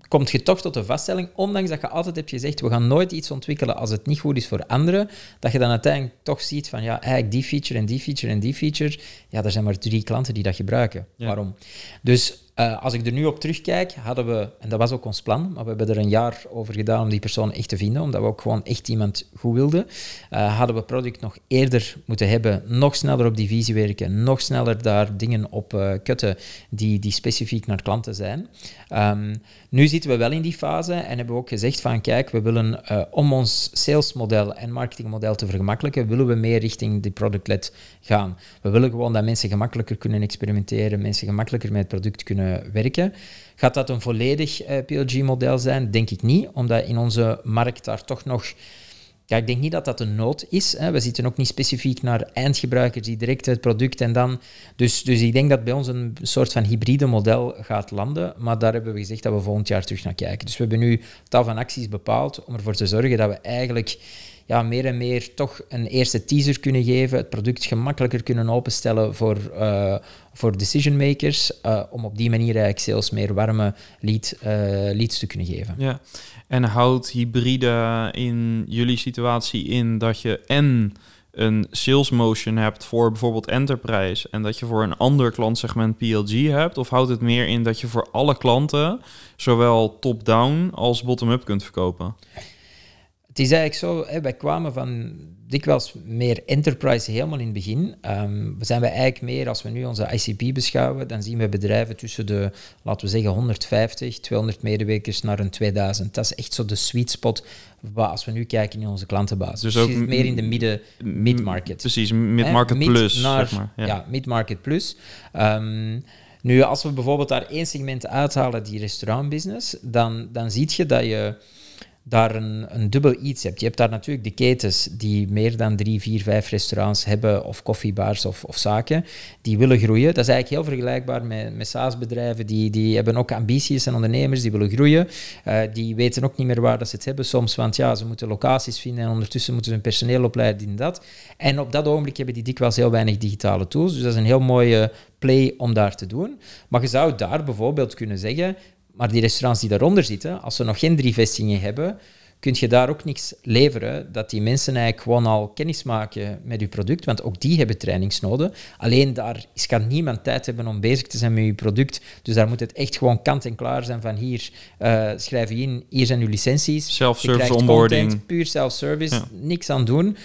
komt je toch tot de vaststelling, ondanks dat je altijd hebt gezegd, we gaan nooit iets ontwikkelen als het niet goed is voor anderen, dat je dan uiteindelijk toch ziet van, ja, eigenlijk die feature en die feature en die feature, ja, er zijn maar drie klanten die dat gebruiken. Waarom? Dus uh, als ik er nu op terugkijk, hadden we, en dat was ook ons plan, maar we hebben er een jaar over gedaan om die persoon echt te vinden, omdat we ook gewoon echt iemand goed wilden, uh, hadden we product nog eerder moeten hebben, nog sneller op die visie werken, nog sneller daar dingen op uh, kutten die, die specifiek naar klanten zijn. Um, nu zitten we wel in die fase en hebben we ook gezegd van, kijk, we willen om ons salesmodel en marketingmodel te vergemakkelijken, willen we meer richting die product-led gaan. We willen gewoon dat mensen gemakkelijker kunnen experimenteren, mensen gemakkelijker met het product kunnen werken. Gaat dat een volledig eh, PLG-model zijn? Denk ik niet, omdat in onze markt daar toch nog... Ja, ik denk niet dat dat een nood is. Hè. We zitten ook niet specifiek naar eindgebruikers die direct het product en dan... Dus, dus ik denk dat bij ons een soort van hybride model gaat landen, maar daar hebben we gezegd dat we volgend jaar terug naar kijken. Dus we hebben nu tal van acties bepaald om ervoor te zorgen dat we eigenlijk ja, meer en meer toch een eerste teaser kunnen geven, het product gemakkelijker kunnen openstellen voor, uh, voor decision makers, uh, om op die manier eigenlijk sales meer warme lead, uh, leads te kunnen geven. Ja, en houdt hybride in jullie situatie in dat je en een sales motion hebt voor bijvoorbeeld enterprise en dat je voor een ander klantsegment PLG hebt? Of houdt het meer in dat je voor alle klanten zowel top-down als bottom-up kunt verkopen? Het is eigenlijk zo, hè, wij kwamen van dikwijls meer enterprise helemaal in het begin. Um, we zijn wij eigenlijk meer, als we nu onze ICP beschouwen, dan zien we bedrijven tussen de, laten we zeggen, 150, 200 medewerkers naar een 2000. Dat is echt zo de sweet spot als we nu kijken in onze klantenbasis. Dus, ook meer in de midden, mid-market. Precies, mid-market plus. Naar, zeg maar, ja, ja mid-market plus. Um, nu, als we bijvoorbeeld daar één segment uithalen, die restaurantbusiness, dan, dan zie je dat je daar een, een dubbel iets hebt. Je hebt daar natuurlijk de ketens die meer dan drie, vier, vijf restaurants hebben, of koffiebars of, of zaken, die willen groeien. Dat is eigenlijk heel vergelijkbaar met, met SaaS-bedrijven, die, die hebben ook ambities en ondernemers, die willen groeien. Uh, die weten ook niet meer waar dat ze het hebben soms, want ja, ze moeten locaties vinden en ondertussen moeten ze hun personeel opleiden in dat. En op dat ogenblik hebben die dikwijls heel weinig digitale tools, dus dat is een heel mooie play om daar te doen. Maar je zou daar bijvoorbeeld kunnen zeggen, maar die restaurants die daaronder zitten, als ze nog geen drie vestigingen hebben, kun je daar ook niks leveren dat die mensen eigenlijk gewoon al kennis maken met je product, want ook die hebben trainingsnoden. Alleen daar is, kan niemand tijd hebben om bezig te zijn met je product. Dus daar moet het echt gewoon kant en klaar zijn van hier, uh, schrijf je in, hier zijn uw licenties. Self-service onboarding. Content, puur self-service, niks aan doen.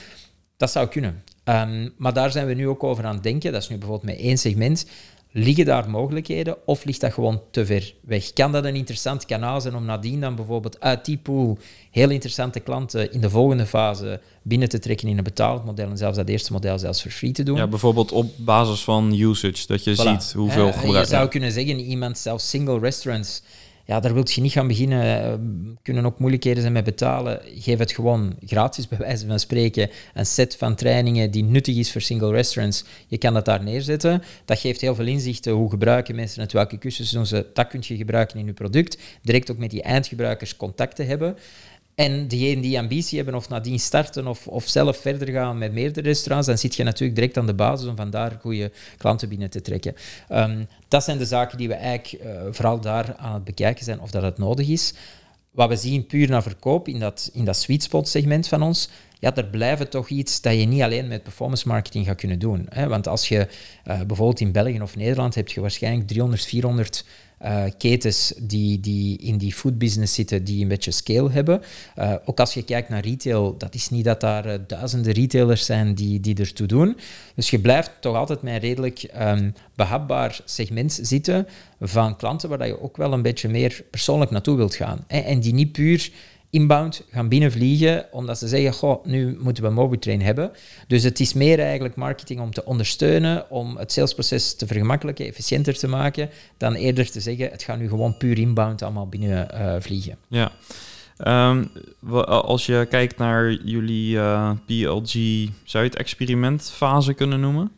Dat zou kunnen. Um, maar daar zijn we nu ook over aan het denken. Dat is nu bijvoorbeeld met één segment. Liggen daar mogelijkheden of ligt dat gewoon te ver weg? Kan dat een interessant kanaal zijn om nadien dan bijvoorbeeld uit die pool heel interessante klanten in de volgende fase binnen te trekken in een betaald model en zelfs dat eerste model zelfs voor free te doen? Ja, bijvoorbeeld op basis van usage, dat je ziet hoeveel gebruik. Je zou kunnen zeggen, iemand zelfs single restaurants ja, daar wil je niet gaan beginnen. Uh, kunnen ook moeilijkheden zijn met betalen. Geef het gewoon gratis, (laughs) bij wijze van spreken. Een set van trainingen die nuttig is voor single restaurants. Je kan dat daar neerzetten. Dat geeft heel veel inzichten. Hoe gebruiken mensen het? Welke cursussen doen ze? Dat kun je gebruiken in je product. Direct ook met die eindgebruikers contact te hebben. En diegenen die ambitie hebben of nadien starten of, of zelf verder gaan met meerdere restaurants, dan zit je natuurlijk direct aan de basis om vandaar goede klanten binnen te trekken. Um, dat zijn de zaken die we eigenlijk uh, vooral daar aan het bekijken zijn of dat het nodig is. Wat we zien puur naar verkoop in dat, in dat sweet spot segment van ons, ja, er blijven toch iets dat je niet alleen met performance marketing gaat kunnen doen. Hè? Want als je uh, bijvoorbeeld in België of Nederland heb je waarschijnlijk 300, 400 uh, ketens die, die in die food business zitten, die een beetje scale hebben. Uh, ook als je kijkt naar retail, dat is niet dat daar uh, duizenden retailers zijn die, die ertoe doen. Dus je blijft toch altijd met een redelijk um, behapbaar segment zitten van klanten waar je ook wel een beetje meer persoonlijk naartoe wilt gaan. En die niet puur inbound gaan binnenvliegen, omdat ze zeggen, goh, nu moeten we MobiTrain hebben. Dus het is meer eigenlijk marketing om te ondersteunen, om het salesproces te vergemakkelijken, efficiënter te maken, dan eerder te zeggen, het gaat nu gewoon puur inbound allemaal binnenvliegen. Uh, ja. Um, als je kijkt naar jullie uh, PLG, zou je het experimentfase kunnen noemen,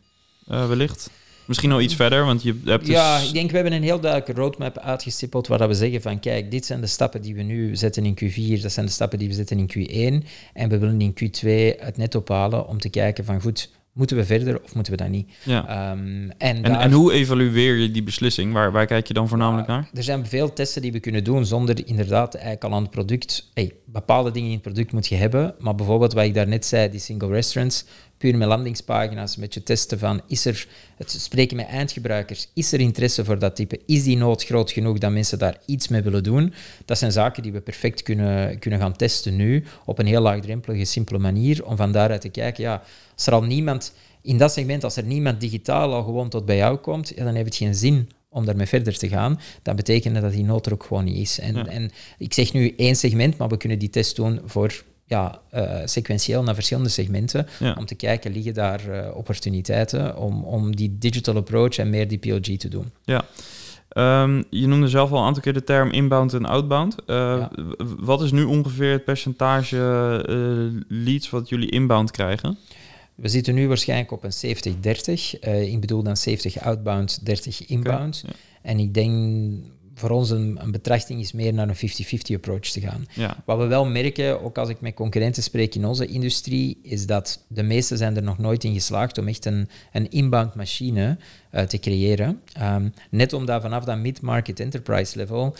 uh, wellicht? Misschien nog iets verder, want je hebt dus... Ja, ik denk we hebben een heel duidelijke roadmap uitgestippeld waar we zeggen van kijk, dit zijn de stappen die we nu zetten in Q4, dat zijn de stappen die we zetten in Q1 en we willen in Q2 het net ophalen om te kijken van goed, moeten we verder of moeten we dat niet? Ja. Um, en, en, en, hoe evalueer je die beslissing? Waar, waar kijk je dan voornamelijk naar? Er zijn veel testen die we kunnen doen zonder inderdaad eigenlijk al aan het product... Hey, bepaalde dingen in het product moet je hebben, maar bijvoorbeeld wat ik daarnet zei, die single restaurants, puur met landingspagina's, een beetje testen van, is er, het spreken met eindgebruikers, is er interesse voor dat type? Is die nood groot genoeg dat mensen daar iets mee willen doen? Dat zijn zaken die we perfect kunnen, kunnen gaan testen nu, op een heel laagdrempelige, simpele manier, om van daaruit te kijken, ja, als er al niemand, in dat segment, als er niemand digitaal al gewoon tot bij jou komt, ja, dan heeft het geen zin om daarmee verder te gaan, dan betekent dat die nood er ook gewoon niet is. En, en ik zeg nu één segment, maar we kunnen die test doen voor ja, uh, sequentieel naar verschillende segmenten, om te kijken, liggen daar uh, opportuniteiten om, om die digital approach en meer die PLG te doen. Ja. Um, je noemde zelf al een aantal keer de term inbound en outbound. Uh, ja. Wat is nu ongeveer het percentage leads wat jullie inbound krijgen? We zitten nu waarschijnlijk op een 70-30. ik bedoel dan 70 outbound, 30 inbound. Okay, ja. En ik denk voor ons een, een betrachting is meer naar een 50-50 approach te gaan. Ja. Wat we wel merken, ook als ik met concurrenten spreek in onze industrie, is dat de meesten zijn er nog nooit in geslaagd om echt een, een inbound machine uh, te creëren. Um, net omdat vanaf dat mid-market enterprise level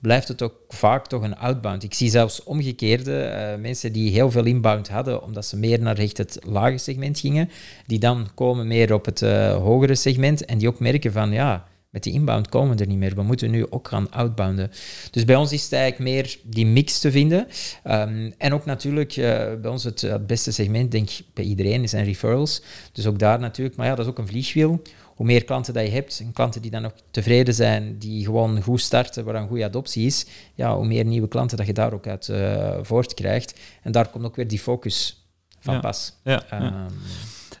blijft het ook vaak toch een outbound. Ik zie zelfs omgekeerde uh, mensen die heel veel inbound hadden, omdat ze meer naar echt het lage segment gingen, die dan komen meer op het uh, hogere segment en die ook merken van ja, met die inbound komen we er niet meer. We moeten nu ook gaan outbounden. Dus bij ons is het eigenlijk meer die mix te vinden. Um, en ook natuurlijk, uh, bij ons het, het, beste segment, denk ik, bij iedereen, zijn referrals. Dus ook daar natuurlijk, maar ja, dat is ook een vliegwiel. Hoe meer klanten dat je hebt, en klanten die dan nog tevreden zijn, die gewoon goed starten, waar een goede adoptie is, ja, hoe meer nieuwe klanten dat je daar ook uit uh, voortkrijgt. En daar komt ook weer die focus van ja. pas. Ja, um, ja.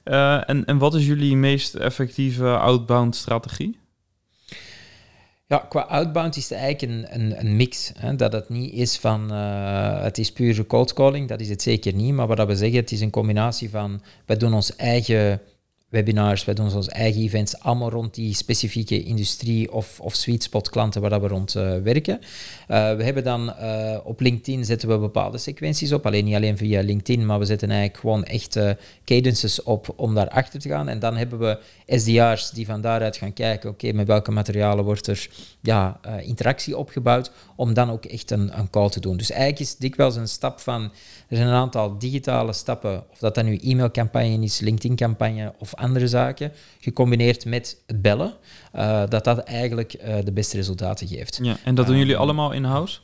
Uh, en, en wat is jullie meest effectieve outbound strategie? Ja, qua outbound is het eigenlijk een, een, een mix. Hè? Dat het niet is van uh, het is puur cold calling, dat is het zeker niet. Maar wat we zeggen, het is een combinatie van wij doen ons eigen webinars, wij doen onze eigen events, allemaal rond die specifieke industrie of, of sweet spot klanten waar dat we rond uh, werken. Uh, we hebben dan uh, op LinkedIn zetten we bepaalde sequenties op, alleen niet alleen via LinkedIn, maar we zetten eigenlijk gewoon echt cadences op om daarachter te gaan. En dan hebben we SDR's die van daaruit gaan kijken, oké, met welke materialen wordt er ja, interactie opgebouwd, om dan ook echt een, een call te doen. Dus eigenlijk is dikwijls een stap van, er zijn een aantal digitale stappen, of dat dan nu e-mailcampagne is, LinkedIn-campagne of andere zaken, gecombineerd met het bellen, uh, dat dat eigenlijk uh, de beste resultaten geeft. Ja, en dat doen jullie allemaal in-house?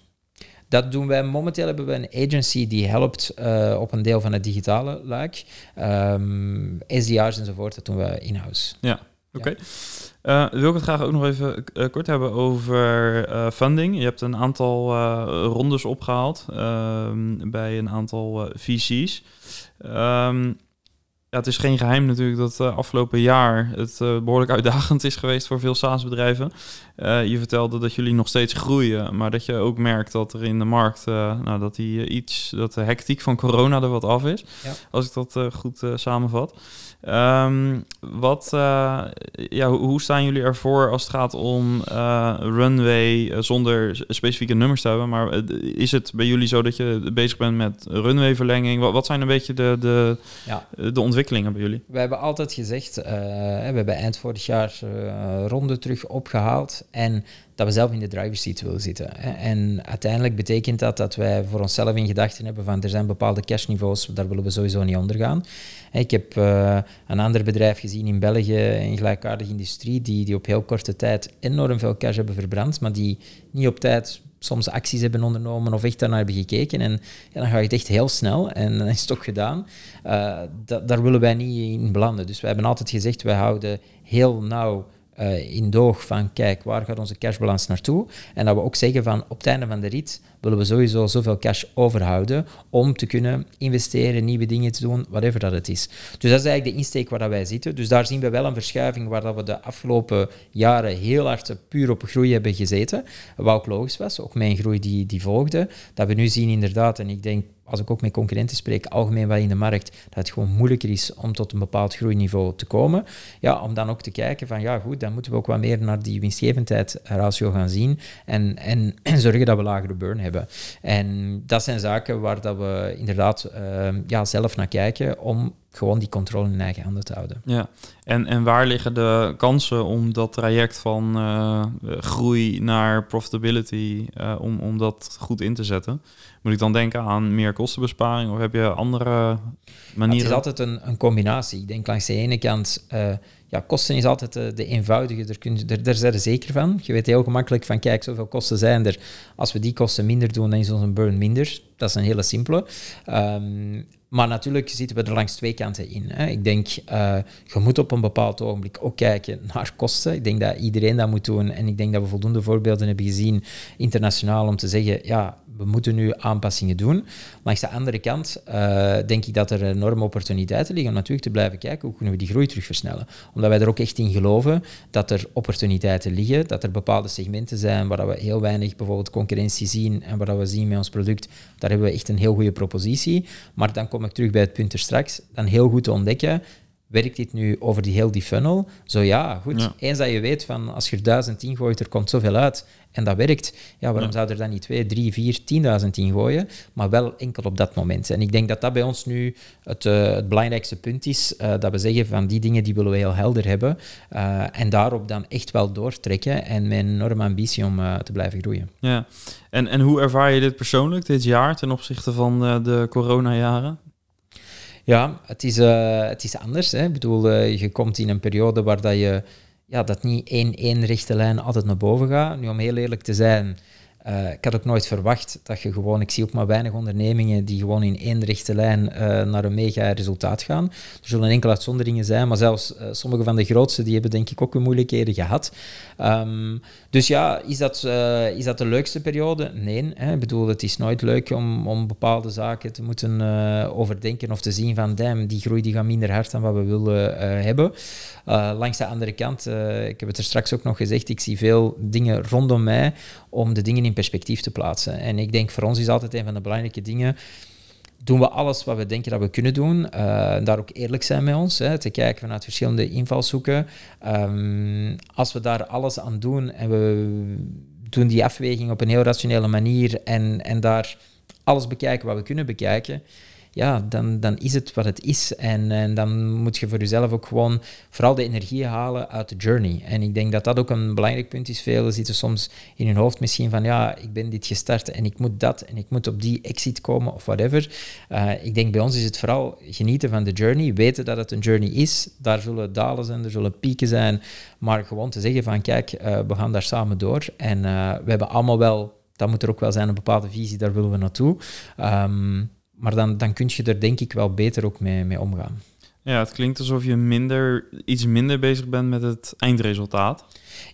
Dat doen wij. Momenteel hebben we een agency die helpt uh, op een deel van het digitale luik. Um, SDR's enzovoort, dat doen we in-house. Ja, oké. Okay. Uh, wil ik het graag ook nog even uh, kort hebben over funding. Je hebt een aantal rondes opgehaald bij een aantal VC's. Um, ja, het is geen geheim natuurlijk dat uh, afgelopen jaar het uh, behoorlijk uitdagend is geweest voor veel SaaS-bedrijven. Uh, je vertelde dat jullie nog steeds groeien, maar dat je ook merkt dat er in de markt, nou, dat die iets, dat de hectiek van corona er wat af is. Ja. Als ik dat goed samenvat. Um, wat, ja, hoe, hoe, staan jullie ervoor als het gaat om runway zonder specifieke nummers te hebben? Maar is het bij jullie zo dat je bezig bent met runway-verlenging? Wat, wat zijn een beetje de, de, ja. de ontwikkelingen? bij jullie? We hebben altijd gezegd, we hebben eind vorig jaar ronde terug opgehaald en dat we zelf in de driver's seat willen zitten. En uiteindelijk betekent dat dat wij voor onszelf in gedachten hebben van er zijn bepaalde cashniveaus, daar willen we sowieso niet onder gaan. Ik heb uh, een ander bedrijf gezien in België, in gelijkaardige industrie, die, die op heel korte tijd enorm veel cash hebben verbrand, maar die niet op tijd soms acties hebben ondernomen of echt daarnaar hebben gekeken. En ja, dan ga je het echt heel snel en dan is het ook gedaan. Uh, daar willen wij niet in belanden. Dus wij hebben altijd gezegd, wij houden heel nauw uh, in doog van kijk, waar gaat onze cashbalans naartoe? En dat we ook zeggen van op het einde van de rit willen we sowieso zoveel cash overhouden om te kunnen investeren, nieuwe dingen te doen, whatever dat het is. Dus dat is eigenlijk de insteek waar dat wij zitten. Dus daar zien we wel een verschuiving waar dat we de afgelopen jaren heel hard puur op groei hebben gezeten. Wat ook logisch was, ook mijn groei die, die volgde. Dat we nu zien inderdaad, en ik denk als ik ook met concurrenten spreek, algemeen wel in de markt, dat het gewoon moeilijker is om tot een bepaald groeiniveau te komen. Ja, om dan ook te kijken van, ja goed, dan moeten we ook wat meer naar die winstgevendheid ratio gaan zien en, en, en (clears throat) zorgen dat we lagere burn hebben. En dat zijn zaken waar dat we inderdaad uh, ja, zelf naar kijken om gewoon die controle in eigen handen te houden. Ja, en, en waar liggen de kansen om dat traject van uh, groei naar profitability, uh, om, om dat goed in te zetten? Moet ik dan denken aan meer kostenbesparing of heb je andere manieren? Het is altijd een, een combinatie. Ik denk langs de ene kant, uh, ja, kosten is altijd de, de eenvoudige, daar, kun je, daar, daar zijn er zeker van. Je weet heel gemakkelijk van, kijk, zoveel kosten zijn er. Als we die kosten minder doen, dan is onze burn minder. Dat is een hele simpele. Um, maar natuurlijk zitten we er langs twee kanten in. Hè. Ik denk, uh, je moet op een bepaald ogenblik ook kijken naar kosten. Ik denk dat iedereen dat moet doen. En ik denk dat we voldoende voorbeelden hebben gezien internationaal om te zeggen, ja, we moeten nu aanpassingen doen. Langs de andere kant uh, denk ik dat er enorme opportuniteiten liggen om natuurlijk te blijven kijken hoe kunnen we die groei terug versnellen. Omdat wij er ook echt in geloven dat er opportuniteiten liggen, dat er bepaalde segmenten zijn waar we heel weinig bijvoorbeeld concurrentie zien en waar we zien met ons product, daar hebben we echt een heel goede propositie. Maar dan kom ik terug bij het punt er straks, dan heel goed te ontdekken werkt dit nu over die heel die funnel? Zo ja, goed. Eens dat je weet van als je er 1010 gooit, er komt zoveel uit en dat werkt, ja, waarom zou er dan niet 2, 3, 4, 10.000 in gooien? Maar wel enkel op dat moment. En ik denk dat dat bij ons nu het, uh, het belangrijkste punt is, uh, dat we zeggen van die dingen die willen we heel helder hebben uh, en daarop dan echt wel doortrekken en een enorme ambitie om te blijven groeien. Ja, en, en hoe ervaar je dit persoonlijk dit jaar ten opzichte van de coronajaren? Ja, het is, uh, het is anders. Hè. Ik bedoel, uh, je komt in een periode waar dat je ja, dat niet één, één rechte lijn altijd naar boven gaat. Nu, om heel eerlijk te zijn, uh, ik had ook nooit verwacht dat je gewoon, ik zie ook maar weinig ondernemingen die gewoon in één rechte lijn uh, naar een mega resultaat gaan. Er zullen enkel uitzonderingen zijn, maar zelfs uh, sommige van de grootste, die hebben denk ik ook weer moeilijkheden gehad. Um, dus ja, is dat, is dat de leukste periode? Nee. Hè? Ik bedoel, het is nooit leuk om, om bepaalde zaken te moeten overdenken of te zien van, die groei die gaat minder hard dan wat we willen hebben. langs de andere kant, ik heb het er straks ook nog gezegd, ik zie veel dingen rondom mij om de dingen in perspectief te plaatsen. En ik denk voor ons is altijd een van de belangrijke dingen. Doen we alles wat we denken dat we kunnen doen? Uh, daar ook eerlijk zijn met ons, hè, te kijken vanuit verschillende invalshoeken. Um, als we daar alles aan doen en we doen die afweging op een heel rationele manier en, en daar alles bekijken wat we kunnen bekijken, ja, dan, dan is het wat het is. En, en dan moet je voor jezelf ook gewoon vooral de energie halen uit de journey. En ik denk dat dat ook een belangrijk punt is. Velen zitten soms in hun hoofd misschien van, ja, ik ben dit gestart en ik moet dat en ik moet op die exit komen of whatever. Uh, ik denk bij ons is het vooral genieten van de journey, weten dat het een journey is. Daar zullen dalen zijn, er zullen pieken zijn, maar gewoon te zeggen van, kijk, uh, we gaan daar samen door. En uh, we hebben allemaal wel dat moet er ook wel zijn, een bepaalde visie, daar willen we naartoe. Um, maar dan, dan kun je er denk ik wel beter ook mee, mee omgaan. Ja, het klinkt alsof je minder, iets minder bezig bent met het eindresultaat.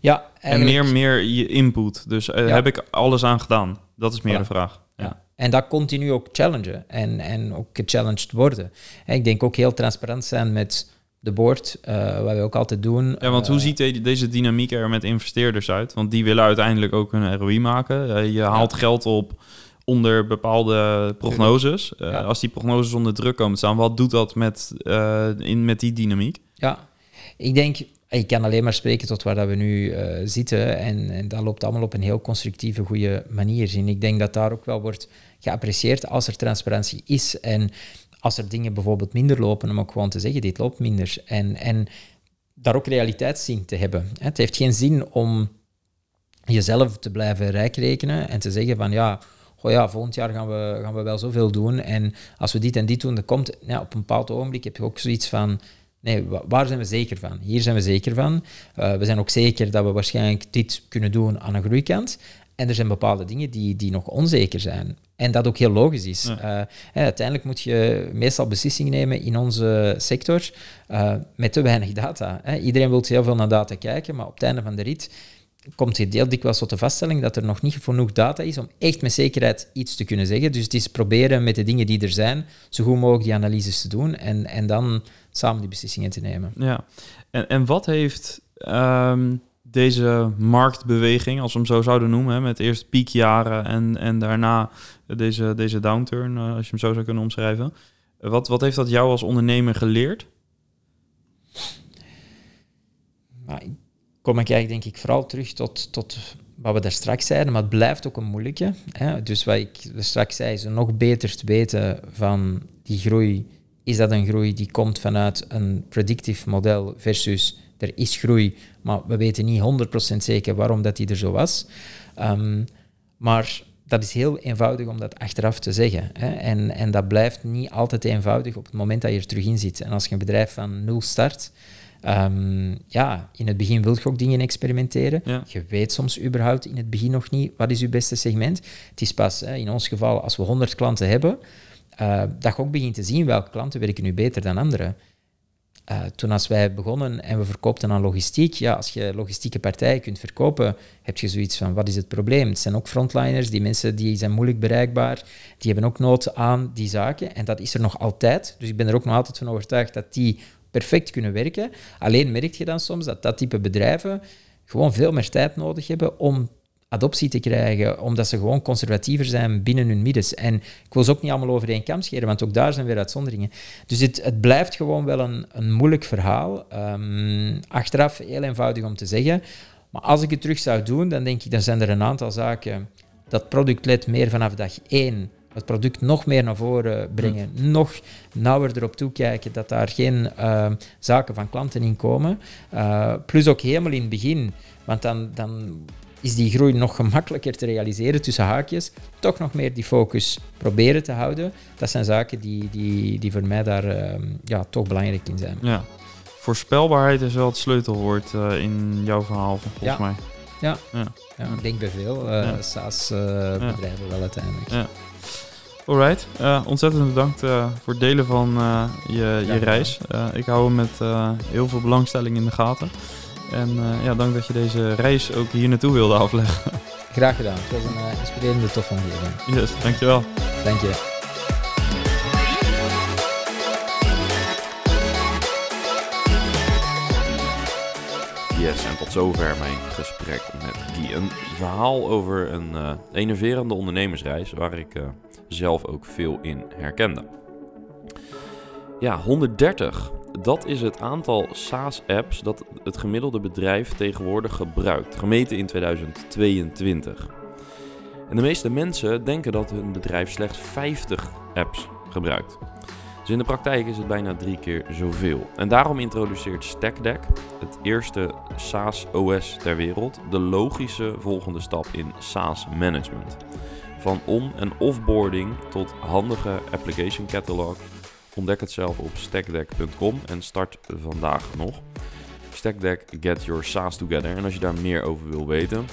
Ja, eigenlijk... En meer, meer je input. Dus uh, heb ik alles aan gedaan? Dat is meer de vraag. Ja. En dat continu ook challengen en, en ook gechallenged worden. En ik denk ook heel transparant zijn met de board, uh, wat wij ook altijd doen. Ja, want hoe uh, ziet deze dynamiek er met investeerders uit? Want die willen uiteindelijk ook een ROI maken. Je haalt geld op onder bepaalde prognoses. Uh, Als die prognoses onder druk komen te staan, wat doet dat met, uh, in, met die dynamiek? Ja, ik denk, ik kan alleen maar spreken tot waar dat we nu uh, zitten. En, en, dat loopt allemaal op een heel constructieve, goede manier. En ik denk dat daar ook wel wordt geapprecieerd als er transparantie is. En als er dingen bijvoorbeeld minder lopen, om ook gewoon te zeggen, dit loopt minder. En, en daar ook realiteitszin te hebben. Het heeft geen zin om jezelf te blijven rijk rekenen en te zeggen van ja goh ja, volgend jaar gaan we, gaan we wel zoveel doen. En als we dit en dit doen, dan komt ja, op een bepaald ogenblik heb je ook zoiets van, nee, waar zijn we zeker van? Hier zijn we zeker van. Uh, we zijn ook zeker dat we waarschijnlijk dit kunnen doen aan een groeikant. En er zijn bepaalde dingen die, die nog onzeker zijn. En dat ook heel logisch is. Ja. Uh, uiteindelijk moet je meestal beslissingen nemen in onze sector uh, met te weinig data. Hè. Iedereen wil heel veel naar data kijken, maar op het einde van de rit komt je heel dikwijls tot de vaststelling dat er nog niet genoeg data is om echt met zekerheid iets te kunnen zeggen. Dus het is proberen met de dingen die er zijn, zo goed mogelijk die analyses te doen en, en dan samen die beslissingen te nemen. Ja, en, en wat heeft um, deze marktbeweging, als we hem zo zouden noemen, hè, met eerst piekjaren en, en daarna deze, deze downturn, uh, als je hem zo zou kunnen omschrijven, wat, wat heeft dat jou als ondernemer geleerd? Kom ik eigenlijk denk ik vooral terug tot, tot wat we daar straks zeiden, maar het blijft ook een moeilijke. Hè? Dus wat ik straks zei, is nog beter te weten van die groei. Is dat een groei die komt vanuit een predictive model versus er is groei, maar we weten niet 100% zeker waarom dat die er zo was. Um, maar dat is heel eenvoudig om dat achteraf te zeggen. Hè? En, en dat blijft niet altijd eenvoudig op het moment dat je er terug in zit. En als je een bedrijf van nul start, Um, ja, in het begin wil je ook dingen experimenteren. Je weet soms überhaupt in het begin nog niet wat is je beste segment. Het is pas hè, in ons geval, als we 100 klanten hebben, uh, dat je ook begint te zien welke klanten werken nu beter dan anderen. Uh, toen als wij begonnen en we verkoopten aan logistiek, ja, als je logistieke partijen kunt verkopen, heb je zoiets van, wat is het probleem? Het zijn ook frontliners, die mensen die zijn moeilijk bereikbaar, die hebben ook nood aan die zaken en dat is er nog altijd. Dus ik ben er ook nog altijd van overtuigd dat die perfect kunnen werken. Alleen merk je dan soms dat dat type bedrijven gewoon veel meer tijd nodig hebben om adoptie te krijgen, omdat ze gewoon conservatiever zijn binnen hun middens. En ik wil ze ook niet allemaal over één kam scheren, want ook daar zijn weer uitzonderingen. Dus het, het blijft gewoon wel een, een moeilijk verhaal. Ehm, achteraf heel eenvoudig om te zeggen. Maar als ik het terug zou doen, dan denk ik, dan zijn er een aantal zaken. Dat product meer vanaf dag één het product nog meer naar voren brengen, nog nauwer erop toekijken dat daar geen uh, zaken van klanten in komen. Uh, plus ook helemaal in het begin, want dan, dan is die groei nog gemakkelijker te realiseren tussen haakjes. Toch nog meer die focus proberen te houden. Dat zijn zaken die, die, die voor mij daar uh, ja, toch belangrijk in zijn. Ja. Voorspelbaarheid is wel het sleutelwoord uh, in jouw verhaal, volgens ja. mij. Ja. Ja. ja. ik denk bij veel uh, SaaS-bedrijven wel uiteindelijk. Alright, uh, ontzettend bedankt uh, voor het delen van uh, je, je reis. ik hou hem met heel veel belangstelling in de gaten. En ja, dank dat je deze reis ook hier naartoe wilde afleggen. (laughs) Graag gedaan. Het was een inspirerende tof omgeving. Yes, dankjewel. Dank je. Yes, en tot zover mijn gesprek met Guy. Een verhaal over een uh, enerverende ondernemersreis waar ik uh, zelf ook veel in herkende. Ja, 130. Dat is het aantal SaaS-apps dat het gemiddelde bedrijf tegenwoordig gebruikt, gemeten in 2022. En de meeste mensen denken dat hun bedrijf slechts 50 apps gebruikt. Dus in de praktijk is het bijna drie keer zoveel. En daarom introduceert StackDeck, het eerste SaaS OS ter wereld, de logische volgende stap in SaaS management. Van on- en offboarding tot handige application catalog. Ontdek het zelf op stackdeck.com en start vandaag nog. Stackdeck, get your SaaS together. En als je daar meer over wil weten,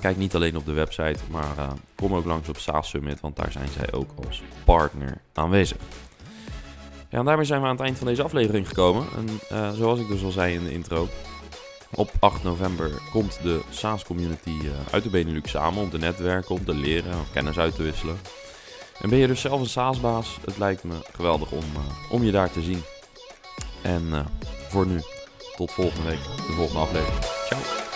kijk niet alleen op de website, maar uh, kom ook langs op SaaS Summit, want daar zijn zij ook als partner aanwezig. Ja, en daarmee zijn we aan het eind van deze aflevering gekomen. En uh, zoals ik dus al zei in de intro, op 8 november komt de SaaS community uh, uit de Benelux samen om te netwerken, om te leren, om kennis uit te wisselen. En ben je dus zelf een SaaS-baas? Het lijkt me geweldig om, uh, om je daar te zien. En voor nu, tot volgende week, de volgende aflevering. Ciao!